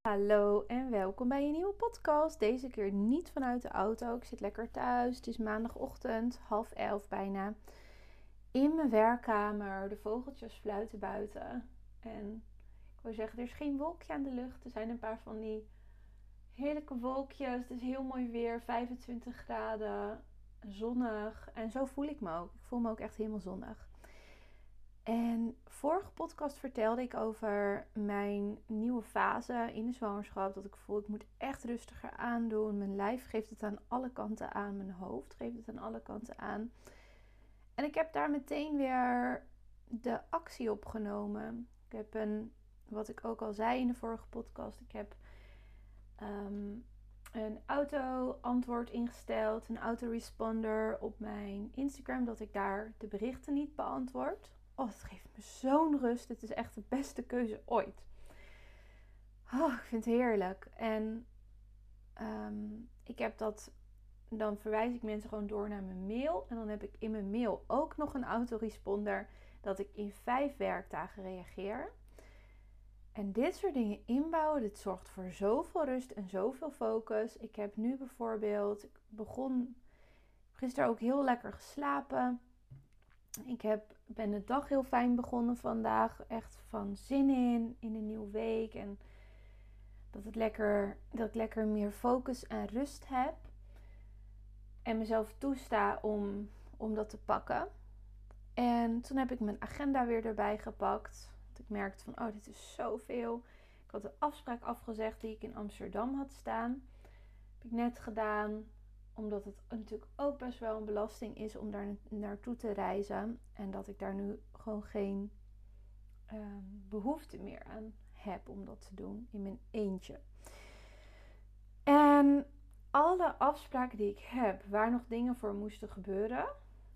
Hallo en welkom bij een nieuwe podcast. Deze keer niet vanuit de auto. Ik zit lekker thuis. Het is maandagochtend, half elf bijna. In mijn werkkamer. De vogeltjes fluiten buiten. En ik wil zeggen, er is geen wolkje aan de lucht. Er zijn een paar van die heerlijke wolkjes. Het is heel mooi weer. 25 graden. Zonnig. En zo voel ik me ook. Ik voel me ook echt helemaal zonnig. En vorige podcast vertelde ik over mijn nieuwe fase in de zwangerschap. Dat ik voel, ik moet echt rustiger aandoen. Mijn lijf geeft het aan alle kanten aan. Mijn hoofd geeft het aan alle kanten aan. En ik heb daar meteen weer de actie op genomen. Ik heb een, wat ik ook al zei in de vorige podcast, ik heb ehm, een auto-antwoord ingesteld, een autoresponder op mijn Instagram, dat ik daar de berichten niet beantwoord. Oh, het geeft me zo'n rust. Het is echt de beste keuze ooit. Oh, ik vind het heerlijk. En ehm, ik heb dat. Dan verwijs ik mensen gewoon door naar mijn mail. En dan heb ik in mijn mail ook nog een autoresponder. Dat ik in vijf werkdagen reageer. En dit soort dingen inbouwen, dit zorgt voor zoveel rust en zoveel focus. Ik heb nu bijvoorbeeld, ik begon gisteren ook heel lekker geslapen. Ik heb, ben de dag heel fijn begonnen vandaag. Echt van zin in, in een nieuwe week. En dat, het lekker, dat ik lekker meer focus en rust heb. En mezelf toesta om, om dat te pakken. En toen heb ik mijn agenda weer erbij gepakt. Dat ik merkte van, oh, dit is zoveel. Ik had de afspraak afgezegd die ik in Amsterdam had staan. Heb ik net gedaan omdat het natuurlijk ook best wel een belasting is om daar naartoe te reizen. En dat ik daar nu gewoon geen ehm, behoefte meer aan heb om dat te doen in mijn eentje. En alle afspraken die ik heb, waar nog dingen voor moesten gebeuren.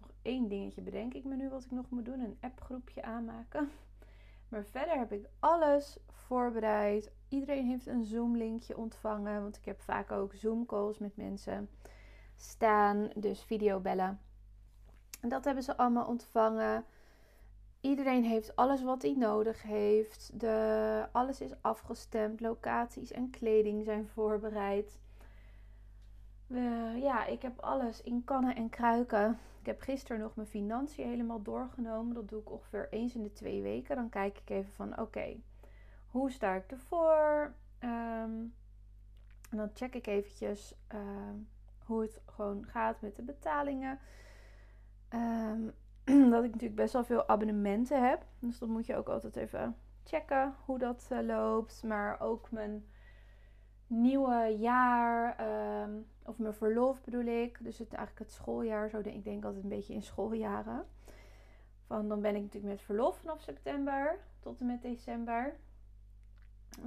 Nog één dingetje bedenk ik me nu wat ik nog moet doen: een appgroepje aanmaken. Maar verder heb ik alles voorbereid. Iedereen heeft een Zoom-linkje ontvangen. Want ik heb vaak ook Zoom-calls met mensen staan, dus videobellen. En dat hebben ze allemaal ontvangen. Iedereen heeft alles wat hij nodig heeft. De, alles is afgestemd. Locaties en kleding zijn voorbereid. ja, ik heb alles in kannen en kruiken. Ik heb gisteren nog mijn financiën helemaal doorgenomen. Dat doe ik ongeveer eens in de twee weken. Dan kijk ik even van oké, hoe sta ik ervoor? Um, en dan check ik eventjes ehm, hoe het gewoon gaat met de betalingen. Ehm, dat ik natuurlijk best wel veel abonnementen heb. Dus dat moet je ook altijd even checken hoe dat uh, loopt. Maar ook mijn nieuwe jaar, ehm, of mijn verlof bedoel ik. Dus het, eigenlijk het schooljaar. Zo denk ik denk altijd een beetje in schooljaren. Van dan ben ik natuurlijk met verlof vanaf september tot en met december.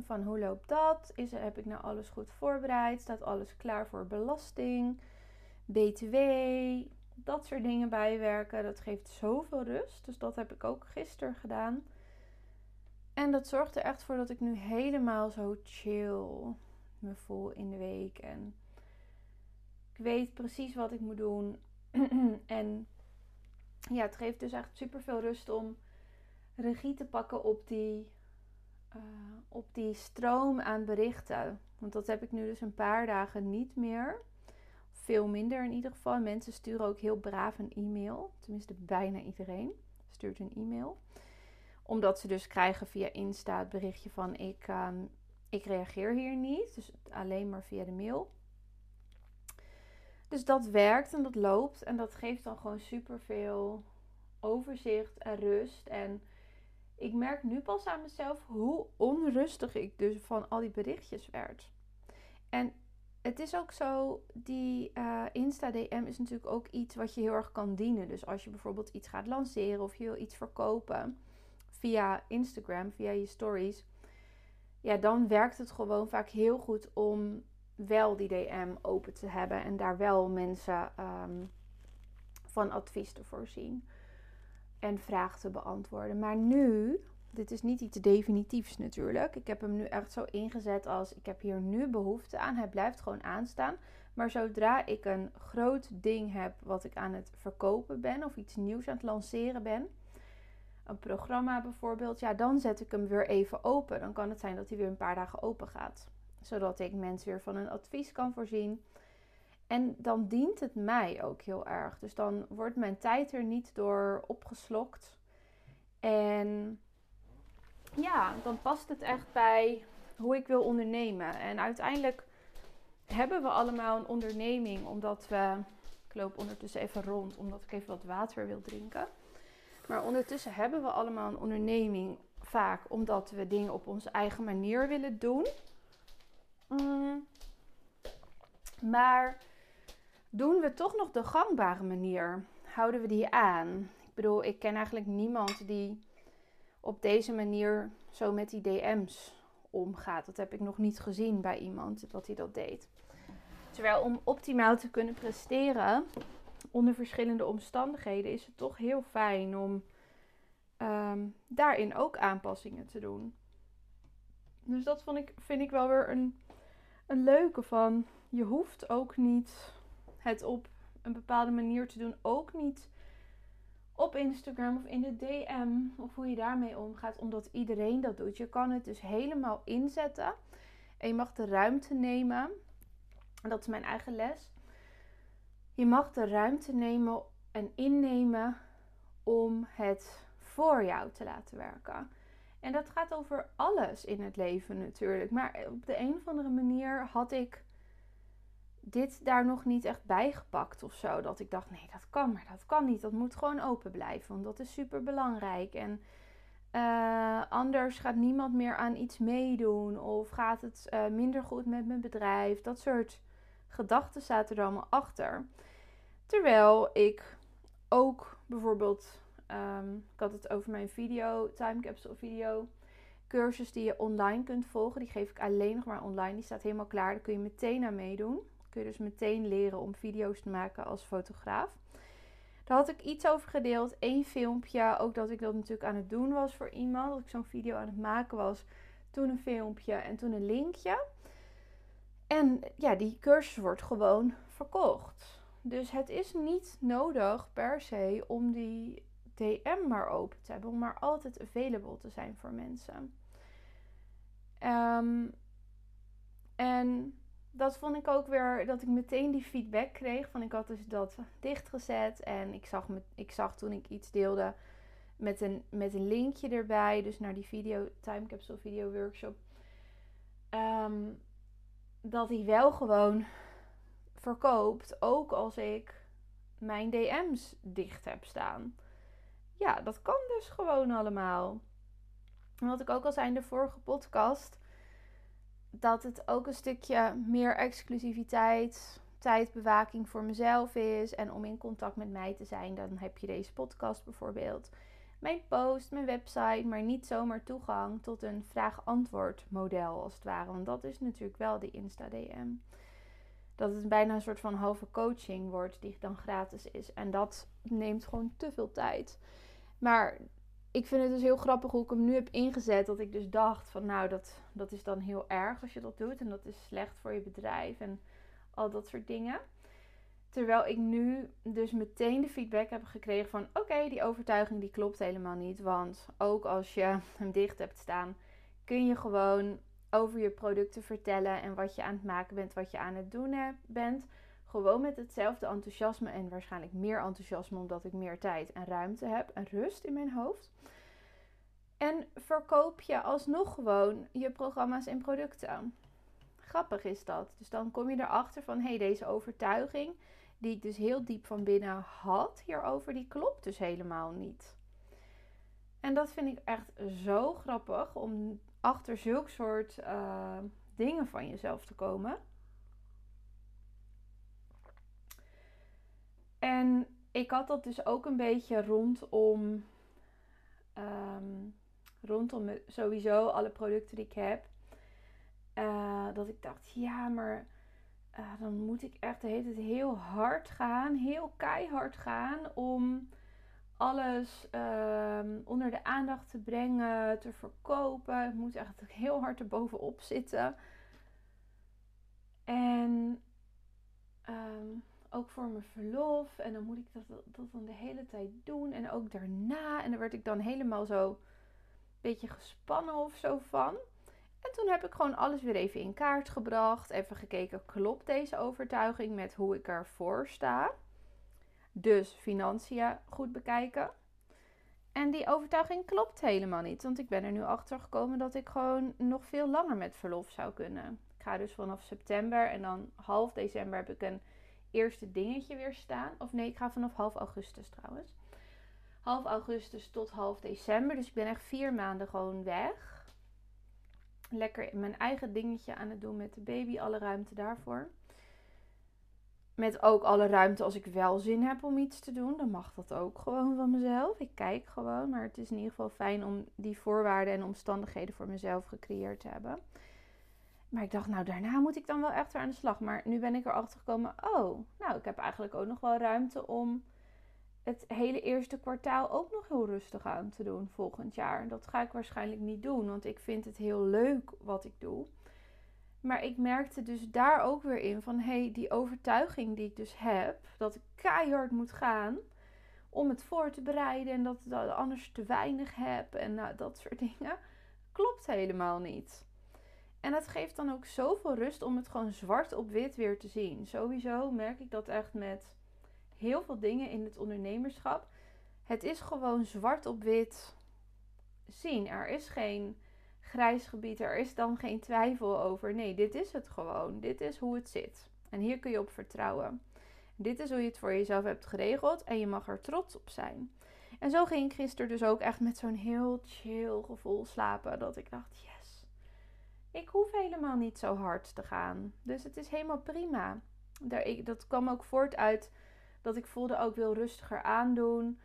Van hoe loopt dat? Is, heb ik nou alles goed voorbereid? Staat alles klaar voor belasting? BTW? Dat soort dingen bijwerken. Dat geeft zoveel rust. Dus dat heb ik ook gisteren gedaan. En dat zorgt er echt voor dat ik nu helemaal zo chill me voel in de week. En ik weet precies wat ik moet doen. en ja, het geeft dus echt super veel rust om regie te pakken op die eh, op die stroom aan berichten. Want dat heb ik nu dus een paar dagen niet meer. Veel minder in ieder geval. Mensen sturen ook heel braaf een e-mail. Tenminste, bijna iedereen stuurt een e-mail. Omdat ze dus krijgen via Insta het berichtje van ik, ehm, ik reageer hier niet. Dus alleen maar via de mail. Dus dat werkt en dat loopt. En dat geeft dan gewoon super veel overzicht en rust. En ik merk nu pas aan mezelf hoe onrustig ik dus van al die berichtjes werd. En het is ook zo, die uh, Insta-DM is natuurlijk ook iets wat je heel erg kan dienen. Dus als je bijvoorbeeld iets gaat lanceren of je wil iets verkopen via Instagram, via je stories. Ja, dan werkt het gewoon vaak heel goed om wel die DM open te hebben en daar wel mensen um, van advies te voorzien en vragen te beantwoorden. Maar nu, dit is niet iets definitiefs natuurlijk. Ik heb hem nu echt zo ingezet als ik heb hier nu behoefte aan. Hij blijft gewoon aanstaan. Maar zodra ik een groot ding heb wat ik aan het verkopen ben of iets nieuws aan het lanceren ben, een programma bijvoorbeeld, ja, dan zet ik hem weer even open. Dan kan het zijn dat hij weer een paar dagen open gaat, zodat ik mensen weer van een advies kan voorzien. En dan dient het mij ook heel erg. Dus dan wordt mijn tijd er niet door opgeslokt. En ja, dan past het echt bij hoe ik wil ondernemen. En uiteindelijk hebben we allemaal een onderneming omdat we. Ik loop ondertussen even rond omdat ik even wat water wil drinken. Maar ondertussen hebben we allemaal een onderneming vaak omdat we dingen op onze eigen manier willen doen. Mm. Maar doen we toch nog de gangbare manier? Houden we die aan? Ik bedoel, ik ken eigenlijk niemand die op deze manier zo met die DM's omgaat. Dat heb ik nog niet gezien bij iemand dat hij dat deed. Terwijl om optimaal te kunnen presteren onder verschillende omstandigheden is het toch heel fijn om ehm, daarin ook aanpassingen te doen. Dus dat vond ik, vind ik wel weer een, een leuke van. Je hoeft ook niet het op een bepaalde manier te doen. Ook niet op Instagram of in de DM of hoe je daarmee omgaat, omdat iedereen dat doet. Je kan het dus helemaal inzetten en je mag de ruimte nemen. Dat is mijn eigen les. Je mag de ruimte nemen en innemen om het voor jou te laten werken. En dat gaat over alles in het leven natuurlijk. Maar op de een of andere manier had ik dit daar nog niet echt bijgepakt of zo. Dat ik dacht, nee, dat kan, maar dat kan niet. Dat moet gewoon open blijven, want dat is super belangrijk. En uh, anders gaat niemand meer aan iets meedoen of gaat het uh, minder goed met mijn bedrijf. Dat soort gedachten zaten er allemaal achter. Terwijl ik ook bijvoorbeeld, um, ik had het over mijn video, time capsule video, cursus die je online kunt volgen. Die geef ik alleen nog maar online. Die staat helemaal klaar. Daar kun je meteen aan meedoen je dus meteen leren om video's te maken als fotograaf. Daar had ik iets over gedeeld. Eén filmpje. Ook dat ik dat natuurlijk aan het doen was voor iemand. Dat ik zo'n video aan het maken was. Toen een filmpje en toen een linkje. En ja, die cursus wordt gewoon verkocht. Dus het is niet nodig per se om die DM maar open te hebben. Om maar altijd available te zijn voor mensen. Um, en dat vond ik ook weer dat ik meteen die feedback kreeg. Van ik had dus dat dichtgezet. En ik zag, me, ik zag toen ik iets deelde met een, met een linkje erbij. Dus naar die video, time capsule video workshop. Ehm, dat hij wel gewoon verkoopt. Ook als ik mijn DM's dicht heb staan. Ja, dat kan dus gewoon allemaal. Wat ik ook al zei in de vorige podcast dat het ook een stukje meer exclusiviteit, tijdbewaking voor mezelf is. En om in contact met mij te zijn, dan heb je deze podcast bijvoorbeeld. Mijn post, mijn website, maar niet zomaar toegang tot een vraag-antwoord model als het ware. Want dat is natuurlijk wel die Insta-DM. Dat het bijna een soort van halve coaching wordt die dan gratis is. En dat neemt gewoon te veel tijd. Maar ik vind het dus heel grappig hoe ik hem nu heb ingezet. Dat ik dus dacht van nou, dat, dat is dan heel erg als je dat doet. En dat is slecht voor je bedrijf en al dat soort dingen. Terwijl ik nu dus meteen de feedback heb gekregen van oké, die overtuiging die klopt helemaal niet. Want ook als je hem dicht hebt staan, kun je gewoon over je producten vertellen en wat je aan het maken bent, wat je aan het doen bent. Gewoon met hetzelfde enthousiasme en waarschijnlijk meer enthousiasme omdat ik meer tijd en ruimte heb en rust in mijn hoofd. En verkoop je alsnog gewoon je programma's en producten. Grappig is dat. Dus dan kom je erachter van hé, hey, deze overtuiging die ik dus heel diep van binnen had hierover, die klopt dus helemaal niet. En dat vind ik echt zo grappig om achter zulk soort uh, dingen van jezelf te komen. En ik had dat dus ook een beetje rondom, um, rondom sowieso alle producten die ik heb. Uh, dat ik dacht, ja, maar uh, dan moet ik echt de heel hard gaan, heel keihard gaan om alles um, onder de aandacht te brengen, te verkopen. Ik moet echt heel hard erbovenop zitten. En um, ook voor mijn verlof. En dan moet ik dat, dat dan de hele tijd doen. En ook daarna. En daar werd ik dan helemaal zo een beetje gespannen of zo van. En toen heb ik gewoon alles weer even in kaart gebracht. Even gekeken, klopt deze overtuiging met hoe ik ervoor sta? Dus financiën goed bekijken. En die overtuiging klopt helemaal niet. Want ik ben er nu achter gekomen dat ik gewoon nog veel langer met verlof zou kunnen. Ik ga dus vanaf september en dan half december heb ik een eerste dingetje weer staan. Of nee, ik ga vanaf half augustus trouwens. Half augustus tot half december. Dus ik ben echt vier maanden gewoon weg. Lekker mijn eigen dingetje aan het doen met de baby. Alle ruimte daarvoor. Met ook alle ruimte als ik wel zin heb om iets te doen. Dan mag dat ook gewoon van mezelf. Ik kijk gewoon. Maar het is in ieder geval fijn om die voorwaarden en omstandigheden voor mezelf gecreëerd te hebben. Maar ik dacht, nou daarna moet ik dan wel echt weer aan de slag. Maar nu ben ik erachter gekomen, oh, nou ik heb eigenlijk ook nog wel ruimte om het hele eerste kwartaal ook nog heel rustig aan te doen volgend jaar. Dat ga ik waarschijnlijk niet doen, want ik vind het heel leuk wat ik doe. Maar ik merkte dus daar ook weer in van hé, hey, die overtuiging die ik dus heb, dat ik keihard moet gaan om het voor te bereiden en dat ik anders te weinig heb en nou, dat soort dingen, klopt helemaal niet. En het geeft dan ook zoveel rust om het gewoon zwart op wit weer te zien. Sowieso merk ik dat echt met heel veel dingen in het ondernemerschap. Het is gewoon zwart op wit zien. Er is geen grijs gebied. Er is dan geen twijfel over. Nee, dit is het gewoon. Dit is hoe het zit. En hier kun je op vertrouwen. Dit is hoe je het voor jezelf hebt geregeld en je mag er trots op zijn. En zo ging ik gisteren dus ook echt met zo'n heel chill gevoel slapen. Dat ik dacht, ik hoef helemaal niet zo hard te gaan. Dus het is helemaal prima. Dat kwam ook voort uit dat ik voelde ook wil rustiger aandoen.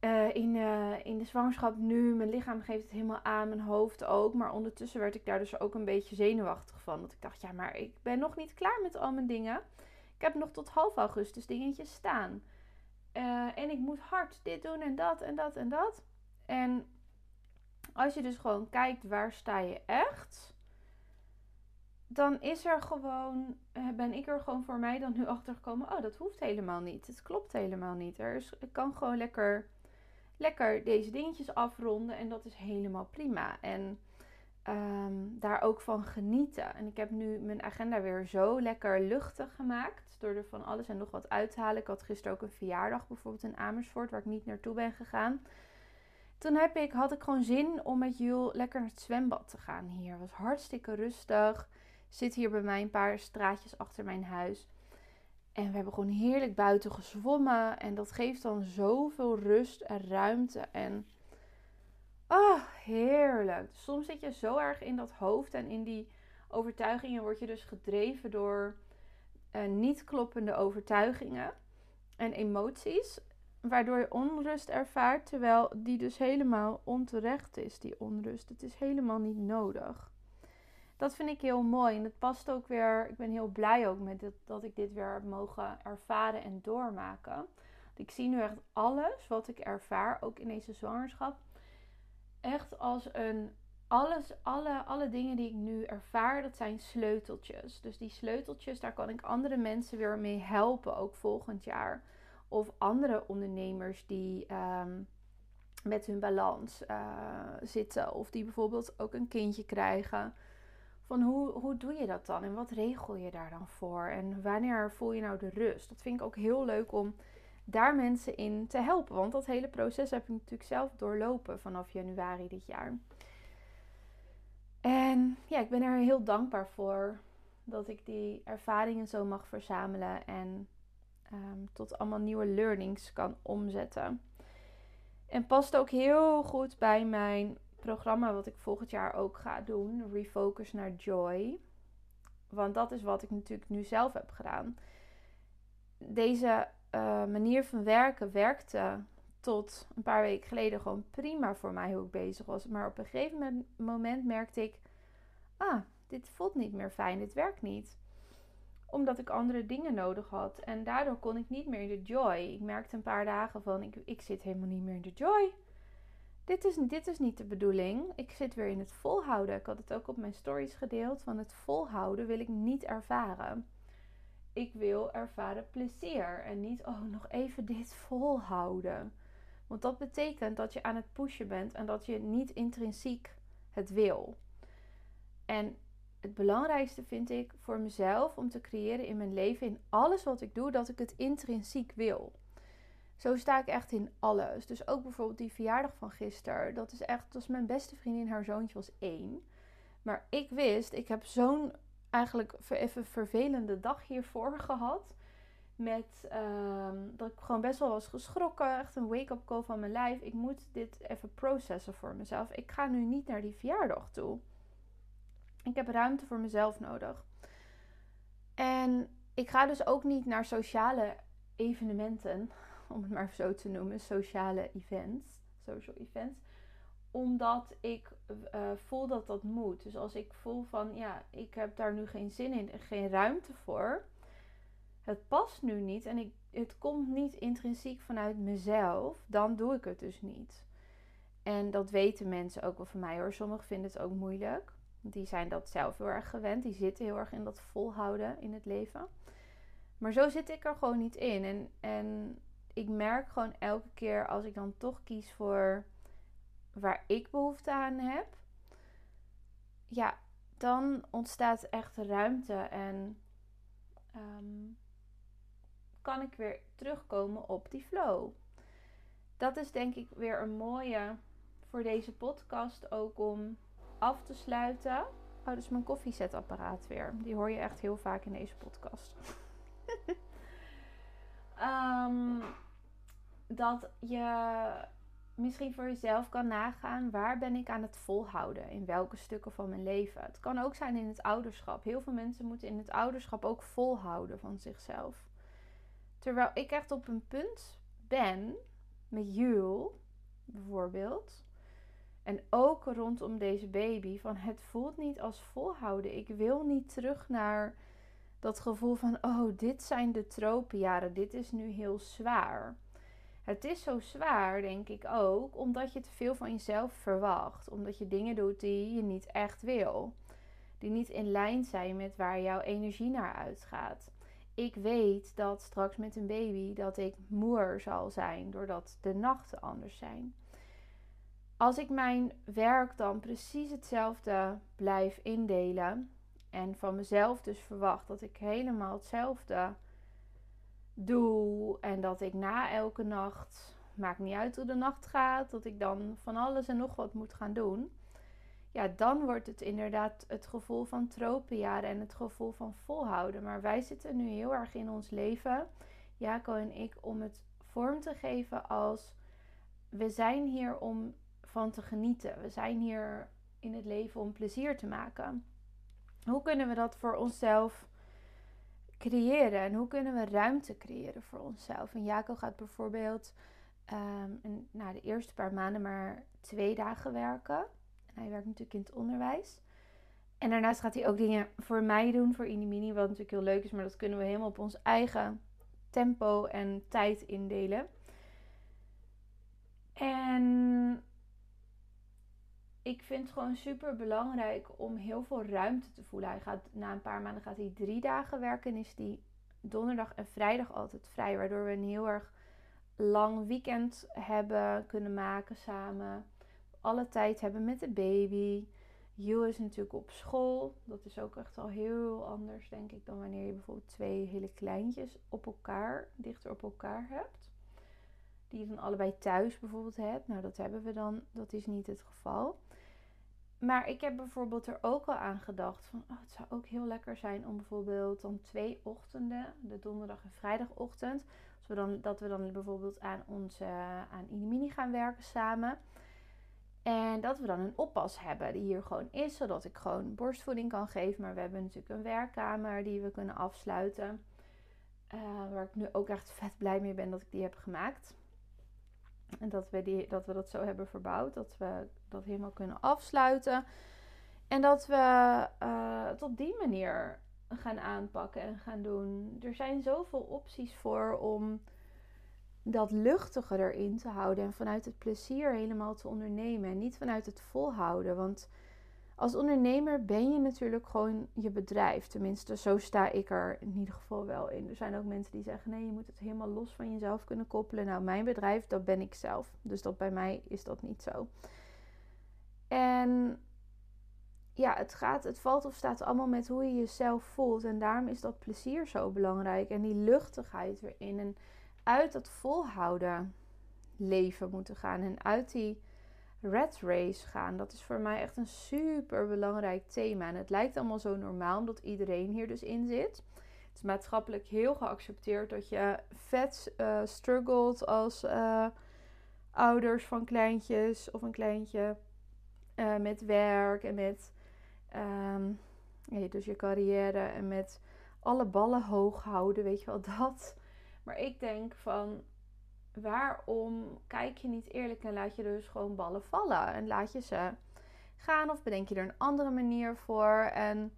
Uh, in, uh, in de zwangerschap nu, mijn lichaam geeft het helemaal aan, mijn hoofd ook. Maar ondertussen werd ik daar dus ook een beetje zenuwachtig van. Dat ik dacht, ja, maar ik ben nog niet klaar met al mijn dingen. Ik heb nog tot half augustus dingetjes staan. Uh, en ik moet hard dit doen en dat en dat en dat. En als je dus gewoon kijkt waar sta je echt, dan is er gewoon, ben ik er gewoon voor mij dan nu achter gekomen. Oh, dat hoeft helemaal niet. Het klopt helemaal niet. Er is, ik kan gewoon lekker lekker deze dingetjes afronden. En dat is helemaal prima. En ehm, daar ook van genieten. En ik heb nu mijn agenda weer zo lekker luchtig gemaakt. Door er van alles en nog wat uit te halen. Ik had gisteren ook een verjaardag bijvoorbeeld in Amersfoort. Waar ik niet naartoe ben gegaan. Toen heb ik, had ik gewoon zin om met Jul lekker naar het zwembad te gaan hier. Het was hartstikke rustig. Zit hier bij mij een paar straatjes achter mijn huis. En we hebben gewoon heerlijk buiten gezwommen. En dat geeft dan zoveel rust en ruimte. En ah, heerlijk. Soms zit je zo erg in dat hoofd en in die overtuigingen word je dus gedreven door uh, niet kloppende overtuigingen en emoties. Waardoor je onrust ervaart, terwijl die dus helemaal onterecht is, die onrust. Het is helemaal niet nodig dat vind ik heel mooi. En het past ook weer. Ik ben heel blij ook met dit, dat ik dit weer heb mogen ervaren en doormaken. Ik zie nu echt alles wat ik ervaar, ook in deze zwangerschap, echt als een. Alles, alle, alle dingen die ik nu ervaar, dat zijn sleuteltjes. Dus die sleuteltjes, daar kan ik andere mensen weer mee helpen, ook volgend jaar. Of andere ondernemers die ehm, met hun balans uh, zitten. Of die bijvoorbeeld ook een kindje krijgen van hoe, hoe doe je dat dan en wat regel je daar dan voor en wanneer voel je nou de rust? Dat vind ik ook heel leuk om daar mensen in te helpen, want dat hele proces heb ik natuurlijk zelf doorlopen vanaf januari dit jaar. En ja, ik ben er heel dankbaar voor dat ik die ervaringen zo mag verzamelen en ehm, tot allemaal nieuwe learnings kan omzetten. En past ook heel goed bij mijn programma wat ik volgend jaar ook ga doen, Refocus naar Joy. Want dat is wat ik natuurlijk nu zelf heb gedaan. Deze uh, manier van werken werkte tot een paar weken geleden gewoon prima voor mij hoe ik bezig was. Maar op een gegeven moment merkte ik: ah, dit voelt niet meer fijn, dit werkt niet. Omdat ik andere dingen nodig had. En daardoor kon ik niet meer in de joy. Ik merkte een paar dagen van: ik, ik zit helemaal niet meer in de joy dit is, dit is niet de bedoeling. Ik zit weer in het volhouden. Ik had het ook op mijn stories gedeeld. Van het volhouden wil ik niet ervaren. ik wil ervaren plezier. En niet, oh, nog even dit volhouden. Want dat betekent dat je aan het pushen bent en dat je niet intrinsiek het wil. En het belangrijkste vind ik voor mezelf om te creëren in mijn leven, in alles wat ik doe, dat ik het intrinsiek wil. Zo sta ik echt in alles. Dus ook bijvoorbeeld die verjaardag van gisteren. Dat is echt, dat was mijn beste vriendin, haar zoontje was één. Maar ik wist, ik heb zo'n eigenlijk even vervelende dag hiervoor gehad. Met uh, dat ik gewoon best wel was geschrokken. Echt een wake-up call van mijn lijf. Ik moet dit even processen voor mezelf. Ik ga nu niet naar die verjaardag toe. Ik heb ruimte voor mezelf nodig. En ik ga dus ook niet naar sociale evenementen, om het maar zo te noemen, sociale events, social events, omdat ik uh, voel dat dat moet. Dus als ik voel van ja, ik heb daar nu geen zin in en geen ruimte voor, het past nu niet en ik, het komt niet intrinsiek vanuit mezelf, dan doe ik het dus niet. En dat weten mensen ook wel van mij hoor. Sommigen vinden het ook moeilijk. Die zijn dat zelf heel erg gewend. Die zitten heel erg in dat volhouden in het leven. Maar zo zit ik er gewoon niet in. En, en ik merk gewoon elke keer als ik dan toch kies voor waar ik behoefte aan heb. Ja, dan ontstaat echt ruimte en ehm, kan ik weer terugkomen op die flow. Dat is denk ik weer een mooie voor deze podcast ook om af te sluiten. Oh, dat is mijn koffiezetapparaat weer. Die hoor je echt heel vaak in deze podcast. um, dat je misschien voor jezelf kan nagaan waar ben ik aan het volhouden in welke stukken van mijn leven. Het kan ook zijn in het ouderschap. Heel veel mensen moeten in het ouderschap ook volhouden van zichzelf. Terwijl ik echt op een punt ben met Jul bijvoorbeeld en ook rondom deze baby, van het voelt niet als volhouden. Ik wil niet terug naar dat gevoel van, oh, dit zijn de tropenjaren, dit is nu heel zwaar. Het is zo zwaar, denk ik ook, omdat je te veel van jezelf verwacht. Omdat je dingen doet die je niet echt wil. Die niet in lijn zijn met waar jouw energie naar uitgaat. Ik weet dat straks met een baby dat ik moer zal zijn, doordat de nachten anders zijn als ik mijn werk dan precies hetzelfde blijf indelen en van mezelf dus verwacht dat ik helemaal hetzelfde doe en dat ik na elke nacht, maakt niet uit hoe de nacht gaat, dat ik dan van alles en nog wat moet gaan doen. Ja, dan wordt het inderdaad het gevoel van tropenjaren en het gevoel van volhouden. Maar wij zitten nu heel erg in ons leven, Jaco en ik, om het vorm te geven als we zijn hier om van te genieten. We zijn hier in het leven om plezier te maken. Hoe kunnen we dat voor onszelf creëren en hoe kunnen we ruimte creëren voor onszelf? En Jaco gaat bijvoorbeeld um, na de eerste paar maanden maar twee dagen werken. En hij werkt natuurlijk in het onderwijs. En daarnaast gaat hij ook dingen voor mij doen, voor Inimini, wat natuurlijk heel leuk is, maar dat kunnen we helemaal op ons eigen tempo en tijd indelen. En ik vind het gewoon super belangrijk om heel veel ruimte te voelen. Hij gaat na een paar maanden gaat hij drie dagen werken en is die donderdag en vrijdag altijd vrij. Waardoor we een heel erg lang weekend hebben kunnen maken samen. Alle tijd hebben met de baby. Jules is natuurlijk op school. Dat is ook echt al heel anders, denk ik, dan wanneer je bijvoorbeeld twee hele kleintjes op elkaar, dichter op elkaar hebt. Die je dan allebei thuis bijvoorbeeld hebt. Nou, dat hebben we dan. Dat is niet het geval. Maar ik heb bijvoorbeeld er ook al aan gedacht van oh, het zou ook heel lekker zijn om bijvoorbeeld dan twee ochtenden, de donderdag en vrijdagochtend, dat we dan bijvoorbeeld aan onze aan Inimini gaan werken samen. En dat we dan een oppas hebben die hier gewoon is, zodat ik gewoon borstvoeding kan geven. Maar we hebben natuurlijk een werkkamer die we kunnen afsluiten. Uh, waar ik nu ook echt vet blij mee ben dat ik die heb gemaakt. En dat we, die, dat we dat zo hebben verbouwd. Dat we dat helemaal kunnen afsluiten. En dat we het op die manier gaan aanpakken en gaan doen. Er zijn zoveel opties voor om dat luchtiger erin te houden. En vanuit het plezier helemaal te ondernemen. En niet vanuit het volhouden. Want als ondernemer ben je natuurlijk gewoon je bedrijf. Tenminste, zo sta ik er in ieder geval wel in. Er zijn ook mensen die zeggen: nee, je moet het helemaal los van jezelf kunnen koppelen. Nou, mijn bedrijf, dat ben ik zelf. Dus dat bij mij is dat niet zo. En ja, het gaat, het valt of staat allemaal met hoe je jezelf voelt. En daarom is dat plezier zo belangrijk. En die luchtigheid erin. En uit dat volhouden leven moeten gaan. En uit die red race gaan. Dat is voor mij echt een super belangrijk thema. En het lijkt allemaal zo normaal, omdat iedereen hier dus in zit. Het is maatschappelijk heel geaccepteerd dat je vet uh, struggelt als uh, ouders van kleintjes of een kleintje uh, met werk en met ja, dus je carrière en met alle ballen hoog houden, weet je wel dat. Maar ik denk van waarom kijk je niet eerlijk en laat je dus gewoon ballen vallen en laat je ze gaan of bedenk je er een andere manier voor en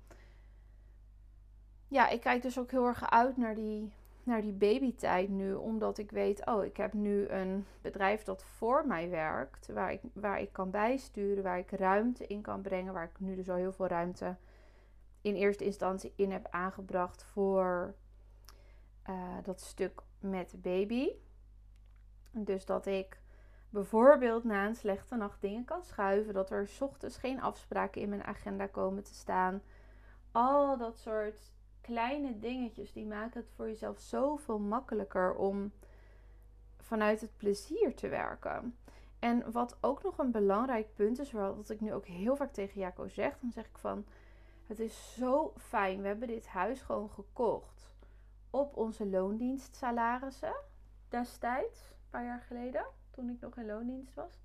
ja, ik kijk dus ook heel erg uit naar die, naar die babytijd nu. Omdat ik weet, oh, ik heb nu een bedrijf dat voor mij werkt. Waar ik, waar ik kan bijsturen, waar ik ruimte in kan brengen. Waar ik nu dus al heel veel ruimte in eerste instantie in heb aangebracht voor uh, dat stuk met baby. Dus dat ik bijvoorbeeld na een slechte nacht dingen kan schuiven. Dat er ochtends geen afspraken in mijn agenda komen te staan. Al dat soort kleine dingetjes die maken het voor jezelf zoveel makkelijker om vanuit het plezier te werken. En wat ook nog een belangrijk punt is, wat ik nu ook heel vaak tegen Jaco zeg, dan zeg ik van: Het is zo fijn. We hebben dit huis gewoon gekocht op onze loondienstsalarissen destijds paar jaar geleden, toen ik nog in loondienst was.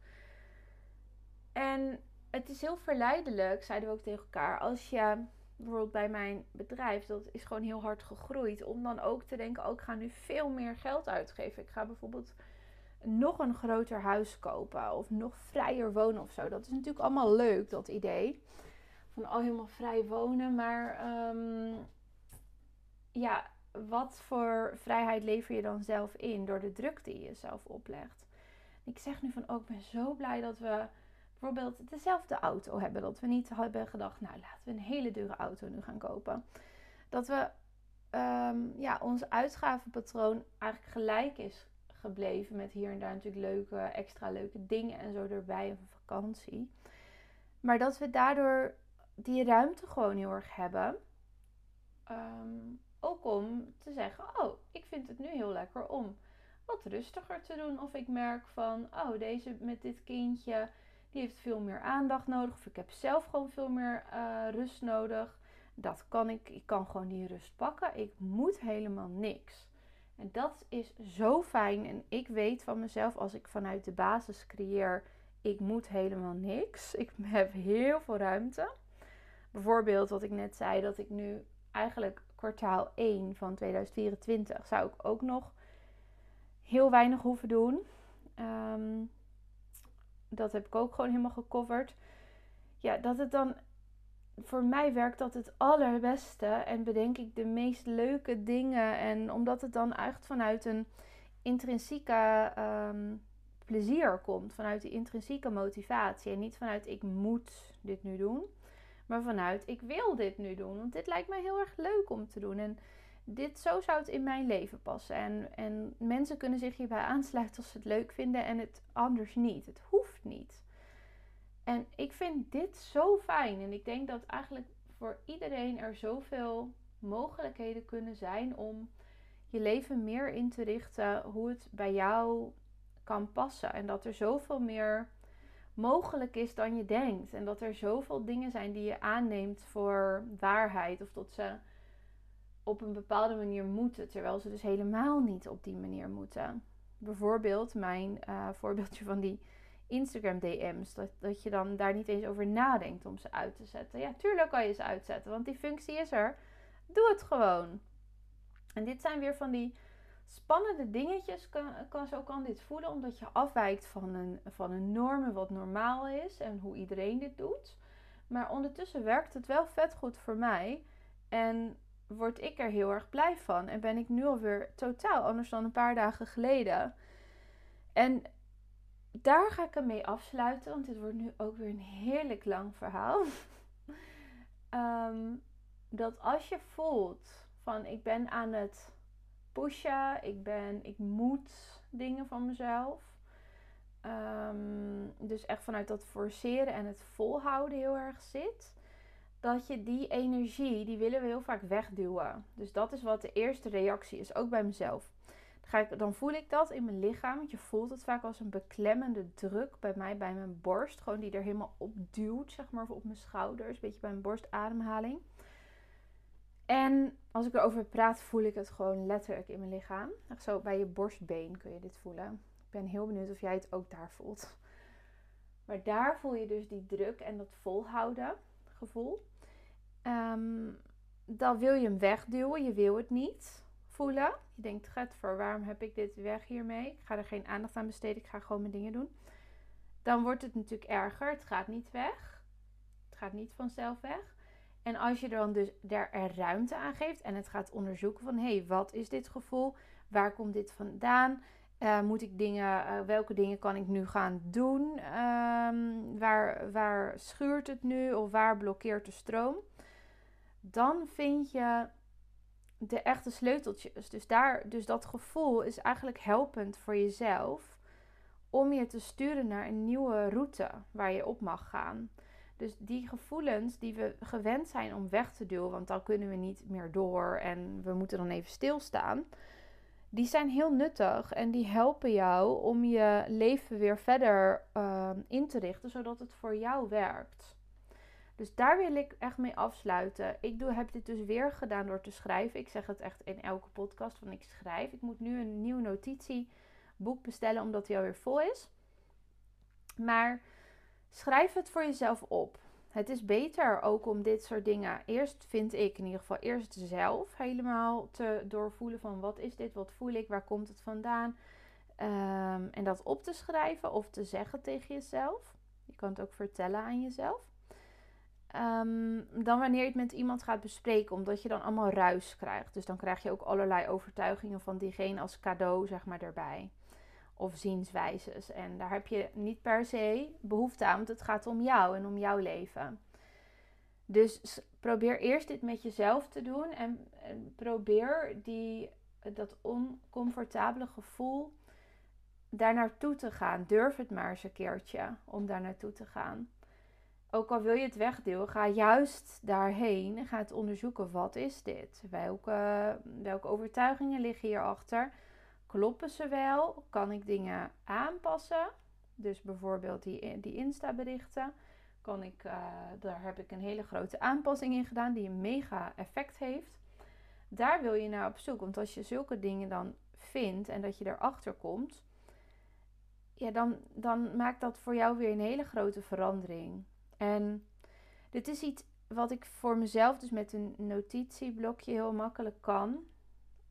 En het is heel verleidelijk, zeiden we ook tegen elkaar, als je bijvoorbeeld bij mijn bedrijf, dat is gewoon heel hard gegroeid, om dan ook te denken, oh, ik ga nu veel meer geld uitgeven. Ik ga bijvoorbeeld nog een groter huis kopen of nog vrijer wonen of zo. Dat is natuurlijk allemaal leuk, dat idee. Van al oh, helemaal vrij wonen. Maar um, ja, wat voor vrijheid lever je dan zelf in door de druk die je zelf oplegt? Ik zeg nu van ook, oh, ben zo blij dat we bijvoorbeeld dezelfde auto hebben. Dat we niet hebben gedacht, nou laten we een hele dure auto nu gaan kopen. Dat we um, ja, ons uitgavenpatroon eigenlijk gelijk is gebleven. Met hier en daar natuurlijk leuke, extra leuke dingen en zo erbij. Of een vakantie. Maar dat we daardoor die ruimte gewoon heel erg hebben. Um, ook om te zeggen, oh, ik vind het nu heel lekker om wat rustiger te doen. Of ik merk van, oh, deze met dit kindje, die heeft veel meer aandacht nodig. Of ik heb zelf gewoon veel meer uh, rust nodig. Dat kan ik, ik kan gewoon die rust pakken. Ik moet helemaal niks. En dat is zo fijn. En ik weet van mezelf, als ik vanuit de basis creëer, ik moet helemaal niks. Ik heb heel veel ruimte. Bijvoorbeeld wat ik net zei, dat ik nu eigenlijk kwartaal 1 van 2024 zou ik ook nog heel weinig hoeven doen. Ehm, dat heb ik ook gewoon helemaal gecoverd. Ja, dat het dan voor mij werkt dat het allerbeste en bedenk ik de meest leuke dingen. En omdat het dan echt vanuit een intrinsieke ehm, plezier komt, vanuit die intrinsieke motivatie en niet vanuit ik moet dit nu doen maar vanuit ik wil dit nu doen. Want dit lijkt mij heel erg leuk om te doen. En dit, zo zou het in mijn leven passen. En, en mensen kunnen zich hierbij aansluiten als ze het leuk vinden en het anders niet. Het hoeft niet. En ik vind dit zo fijn. En ik denk dat eigenlijk voor iedereen er zoveel mogelijkheden kunnen zijn om je leven meer in te richten hoe het bij jou kan passen. En dat er zoveel meer mogelijk is dan je denkt. En dat er zoveel dingen zijn die je aanneemt voor waarheid. Of dat ze op een bepaalde manier moeten. Terwijl ze dus helemaal niet op die manier moeten. Bijvoorbeeld mijn uh, voorbeeldje van die Instagram DM's. Dat, dat je dan daar niet eens over nadenkt om ze uit te zetten. Ja, tuurlijk kan je ze uitzetten. Want die functie is er. Doe het gewoon. En dit zijn weer van die spannende dingetjes kan, kan, zo kan dit voelen, omdat je afwijkt van een, van een norm wat normaal is en hoe iedereen dit doet. Maar ondertussen werkt het wel vet goed voor mij en word ik er heel erg blij van. En ben ik nu alweer totaal anders dan een paar dagen geleden. En daar ga ik hem mee afsluiten, want dit wordt nu ook weer een heerlijk lang verhaal. ehm, dat als je voelt van ik ben aan het pushen, ik ben, ik moet dingen van mezelf. Ehm, dus echt vanuit dat forceren en het volhouden heel erg zit. Dat je die energie, die willen we heel vaak wegduwen. Dus dat is wat de eerste reactie is, ook bij mezelf. Dan, ga ik, dan voel ik dat in mijn lichaam. Want je voelt het vaak als een beklemmende druk bij mij, bij mijn borst. Gewoon die er helemaal op duwt, zeg maar, op mijn schouders. Een beetje bij mijn borstademhaling. En als ik erover praat, voel ik het gewoon letterlijk in mijn lichaam. Zo bij je borstbeen kun je dit voelen. Ik ben heel benieuwd of jij het ook daar voelt. Maar daar voel je dus die druk en dat volhouden gevoel. Um, dan wil je hem wegduwen. Je wil het niet voelen. Je denkt, voor waarom heb ik dit weg hiermee? Ik ga er geen aandacht aan besteden. Ik ga gewoon mijn dingen doen. Dan wordt het natuurlijk erger. Het gaat niet weg. Het gaat niet vanzelf weg. En als je dan dus daar er ruimte aan geeft en het gaat onderzoeken van hé, hey, wat is dit gevoel? Waar komt dit vandaan? Uh, moet ik dingen, uh, welke dingen kan ik nu gaan doen? Um, waar, waar schuurt het nu of waar blokkeert de stroom? Dan vind je de echte sleuteltjes. Dus, daar, dus dat gevoel is eigenlijk helpend voor jezelf om je te sturen naar een nieuwe route waar je op mag gaan. Dus die gevoelens die we gewend zijn om weg te duwen, want dan kunnen we niet meer door en we moeten dan even stilstaan, die zijn heel nuttig en die helpen jou om je leven weer verder ehm, in te richten, zodat het voor jou werkt. Dus daar wil ik echt mee afsluiten. Ik doe, heb dit dus weer gedaan door te schrijven. Ik zeg het echt in elke podcast van ik schrijf. Ik moet nu een nieuw notitieboek bestellen omdat hij alweer vol is. Maar schrijf het voor jezelf op. Het is beter ook om dit soort dingen eerst, vind ik in ieder geval, eerst zelf helemaal te doorvoelen van wat is dit, wat voel ik, waar komt het vandaan. Um, en dat op te schrijven of te zeggen tegen jezelf. Je kan het ook vertellen aan jezelf. Um, dan wanneer je het met iemand gaat bespreken, omdat je dan allemaal ruis krijgt. Dus dan krijg je ook allerlei overtuigingen van diegene als cadeau, zeg maar, erbij of zienswijzes. En daar heb je niet per se behoefte aan, want het gaat om jou en om jouw leven. Dus probeer eerst dit met jezelf te doen en, probeer die, dat oncomfortabele gevoel daar naartoe te gaan. Durf het maar eens een keertje om daar naartoe te gaan. Ook al wil je het wegduwen, ga juist daarheen en ga het onderzoeken. Wat is dit? Welke, welke overtuigingen liggen hierachter? Kloppen ze wel? Kan ik dingen aanpassen? Dus bijvoorbeeld die, die Insta-berichten. Kan ik, uh, daar heb ik een hele grote aanpassing in gedaan die een mega effect heeft. Daar wil je naar op zoek. Want als je zulke dingen dan vindt en dat je erachter komt, ja, dan, dan maakt dat voor jou weer een hele grote verandering. En dit is iets wat ik voor mezelf dus met een notitieblokje heel makkelijk kan.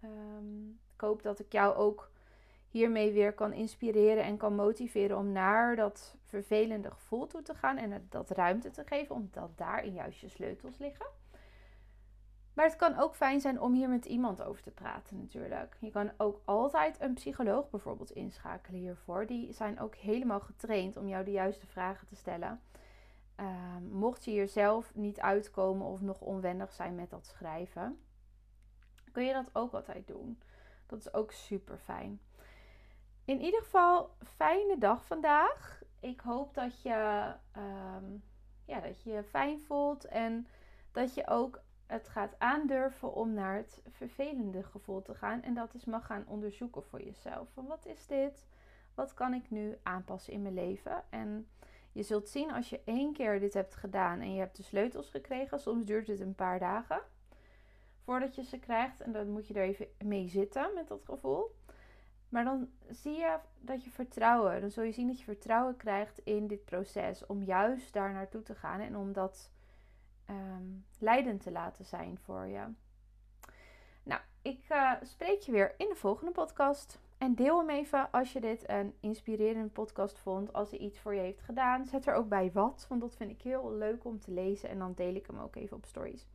Um, ik hoop dat ik jou ook hiermee weer kan inspireren en kan motiveren om naar dat vervelende gevoel toe te gaan en dat ruimte te geven, omdat daarin juist je sleutels liggen. Maar het kan ook fijn zijn om hier met iemand over te praten natuurlijk. Je kan ook altijd een psycholoog bijvoorbeeld inschakelen hiervoor. Die zijn ook helemaal getraind om jou de juiste vragen te stellen. Uh, mocht je hier zelf niet uitkomen of nog onwendig zijn met dat schrijven, kun je dat ook altijd doen. Dat is ook super fijn. In ieder geval, fijne dag vandaag. Ik hoop dat je, um, ja, dat je je fijn voelt en dat je ook het gaat aandurven om naar het vervelende gevoel te gaan. En dat is mag gaan onderzoeken voor jezelf. Van wat is dit? Wat kan ik nu aanpassen in mijn leven? En je zult zien als je één keer dit hebt gedaan en je hebt de sleutels gekregen. Soms duurt het een paar dagen voordat je ze krijgt. En dan moet je er even mee zitten met dat gevoel. Maar dan zie je dat je vertrouwen, dan zul je zien dat je vertrouwen krijgt in dit proces. Om juist daar naartoe te gaan en om dat um, leidend te laten zijn voor je. Nou, ik uh, spreek je weer in de volgende podcast. En deel hem even als je dit een inspirerende podcast vond. Als hij iets voor je heeft gedaan. Zet er ook bij wat, want dat vind ik heel leuk om te lezen. En dan deel ik hem ook even op stories.